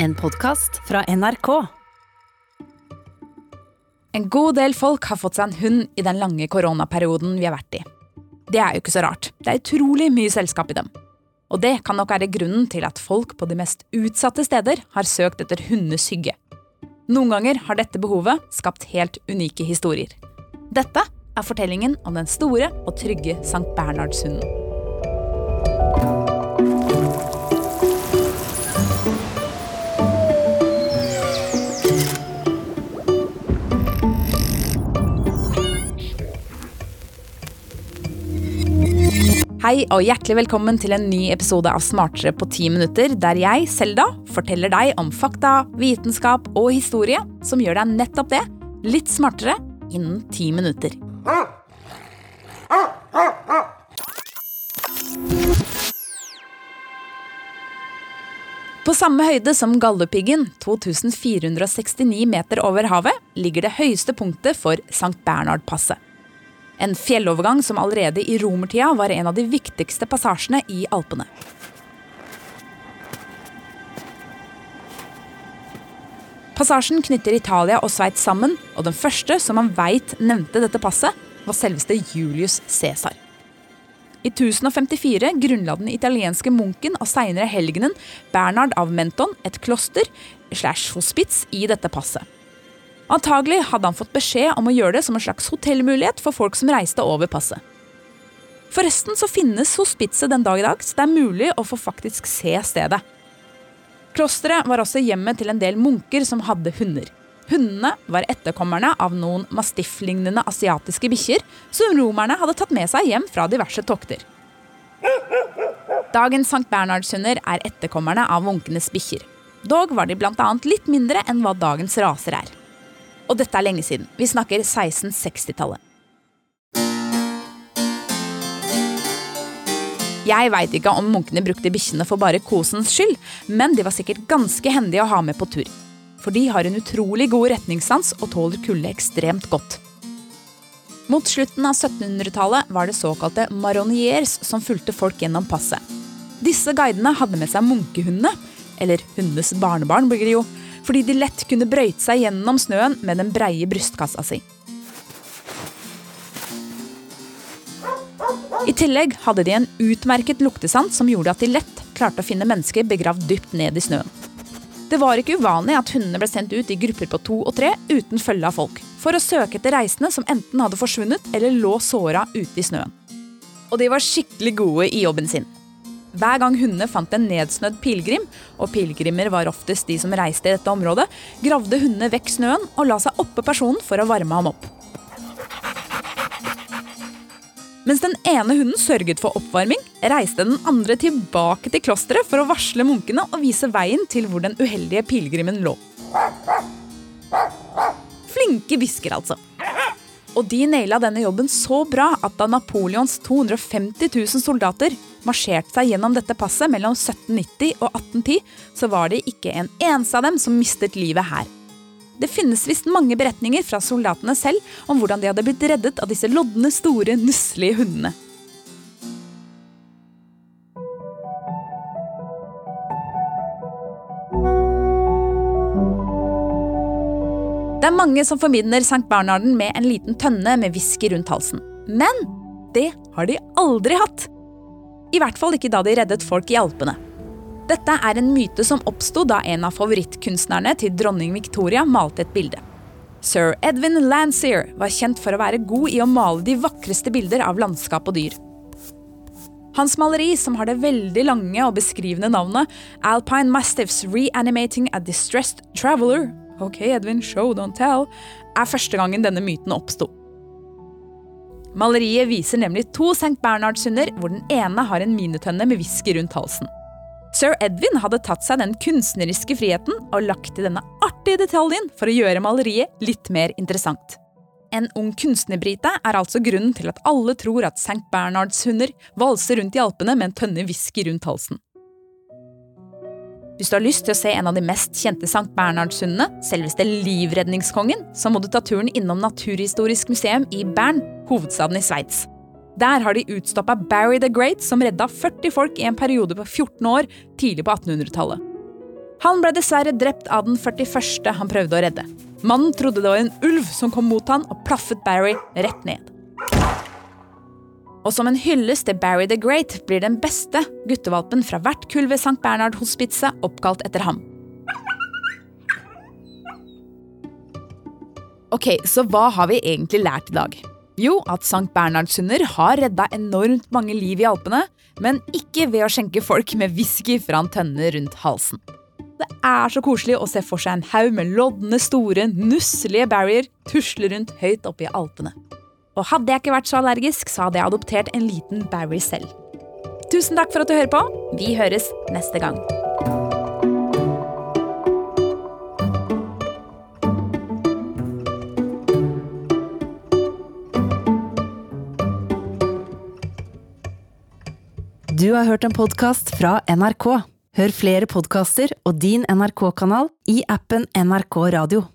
En podkast fra NRK. En god del folk har fått seg en hund i den lange koronaperioden vi har vært i. Det er jo ikke så rart. Det er utrolig mye selskap i dem. Og det kan nok være grunnen til at folk på de mest utsatte steder har søkt etter hundenes hygge. Noen ganger har dette behovet skapt helt unike historier. Dette er fortellingen om den store og trygge Sankt Bernhardshunden. Hei og hjertelig velkommen til en ny episode av Smartere på ti minutter, der jeg, Selda, forteller deg om fakta, vitenskap og historie som gjør deg nettopp det, litt smartere, innen ti minutter. På samme høyde som Galdhøpiggen, 2469 meter over havet, ligger det høyeste punktet for Sankt Bernhard-passet. En fjellovergang som allerede i romertida var en av de viktigste passasjene i Alpene. Passasjen knytter Italia og Sveits sammen, og den første som man veit nevnte dette passet, var selveste Julius Cæsar. I 1054 grunnla den italienske munken og seinere helgenen Bernhard av Menton et kloster slash hospits i dette passet. Antagelig hadde han fått beskjed om å gjøre det som en slags hotellmulighet for folk som reiste over passet. Forresten så finnes hospitset den dag i dag, så det er mulig å få faktisk se stedet. Klosteret var også hjemmet til en del munker som hadde hunder. Hundene var etterkommerne av noen mastifflignende asiatiske bikkjer som romerne hadde tatt med seg hjem fra diverse tokter. Dagens Sankt Bernhardshunder er etterkommerne av munkenes bikkjer. Dog var de bl.a. litt mindre enn hva dagens raser er. Og dette er lenge siden. Vi snakker 1660-tallet. Jeg veit ikke om munkene brukte bikkjene for bare kosens skyld, men de var sikkert ganske hendige å ha med på tur. For de har en utrolig god retningssans og tåler kulde ekstremt godt. Mot slutten av 1700-tallet var det såkalte maroniers som fulgte folk gjennom passet. Disse guidene hadde med seg munkehundene, eller hundenes barnebarn blir det jo, fordi de lett kunne brøyte seg gjennom snøen med den breie brystkassa si. I tillegg hadde de en utmerket luktesans som gjorde at de lett klarte å finne mennesker begravd dypt ned i snøen. Det var ikke uvanlig at hundene ble sendt ut i grupper på to og tre uten følge av folk, for å søke etter reisende som enten hadde forsvunnet eller lå såra ute i snøen. Og de var skikkelig gode i jobben sin. Hver gang hundene fant en nedsnødd pilegrim, og pilegrimer var oftest de som reiste i dette området, gravde hundene vekk snøen og la seg oppå personen for å varme ham opp. Mens den ene hunden sørget for oppvarming, reiste den andre tilbake til klosteret for å varsle munkene og vise veien til hvor den uheldige pilegrimen lå. Flinke hvisker, altså. Og de naila denne jobben så bra at da Napoleons 250 000 soldater marsjerte seg gjennom dette passet mellom 1790 og 1810, så var det ikke en eneste av dem som mistet livet her. Det finnes visst mange beretninger fra soldatene selv om hvordan de hadde blitt reddet av disse lodne, store, nusselige hundene. Det er mange som forbinder St. Bernharden med en liten tønne med whisky rundt halsen. Men det har de aldri hatt! I hvert fall ikke da de reddet folk i Alpene. Dette er en myte som oppsto da en av favorittkunstnerne til dronning Victoria malte et bilde. Sir Edwin Landseer var kjent for å være god i å male de vakreste bilder av landskap og dyr. Hans maleri, som har det veldig lange og beskrivende navnet Alpine Mastiffs Reanimating a Distressed Traveler, ok Edwin, show, don't tell, er første gangen denne myten oppsto. Maleriet viser nemlig to St. Bernhardshunder, hvor den ene har en minitønne med whisky rundt halsen. Sir Edwin hadde tatt seg den kunstneriske friheten og lagt til denne artige detaljen for å gjøre maleriet litt mer interessant. En ung kunstnerbrite er altså grunnen til at alle tror at St. Bernhardshunder valser rundt i Alpene med en tønne whisky rundt halsen. Hvis du har lyst til å se en av de mest kjente St. Bernhardshundene, selveste livredningskongen, så må du ta turen innom Naturhistorisk museum i Bern, hovedstaden i Sveits. Der har de utstoppa Barry the Great, som redda 40 folk i en periode på 14 år tidlig på 1800-tallet. Han ble dessverre drept av den 41. han prøvde å redde. Mannen trodde det var en ulv som kom mot han og plaffet Barry rett ned. Og som en hyllest til Barry the Great blir den beste guttevalpen fra hvert kull ved St. Bernhard-hospitset oppkalt etter ham. Ok, Så hva har vi egentlig lært i dag? Jo, at St. Bernhardshunder har redda enormt mange liv i Alpene, men ikke ved å skjenke folk med whisky fra en tønne rundt halsen. Det er så koselig å se for seg en haug med lodne, store, nusselige barrier tusle rundt høyt oppe i Alpene. Og hadde jeg ikke vært så allergisk, så hadde jeg adoptert en liten Barry selv. Tusen takk for at du hører på. Vi høres neste gang. Du har hørt en podkast fra NRK. Hør flere podkaster og din NRK-kanal i appen NRK Radio.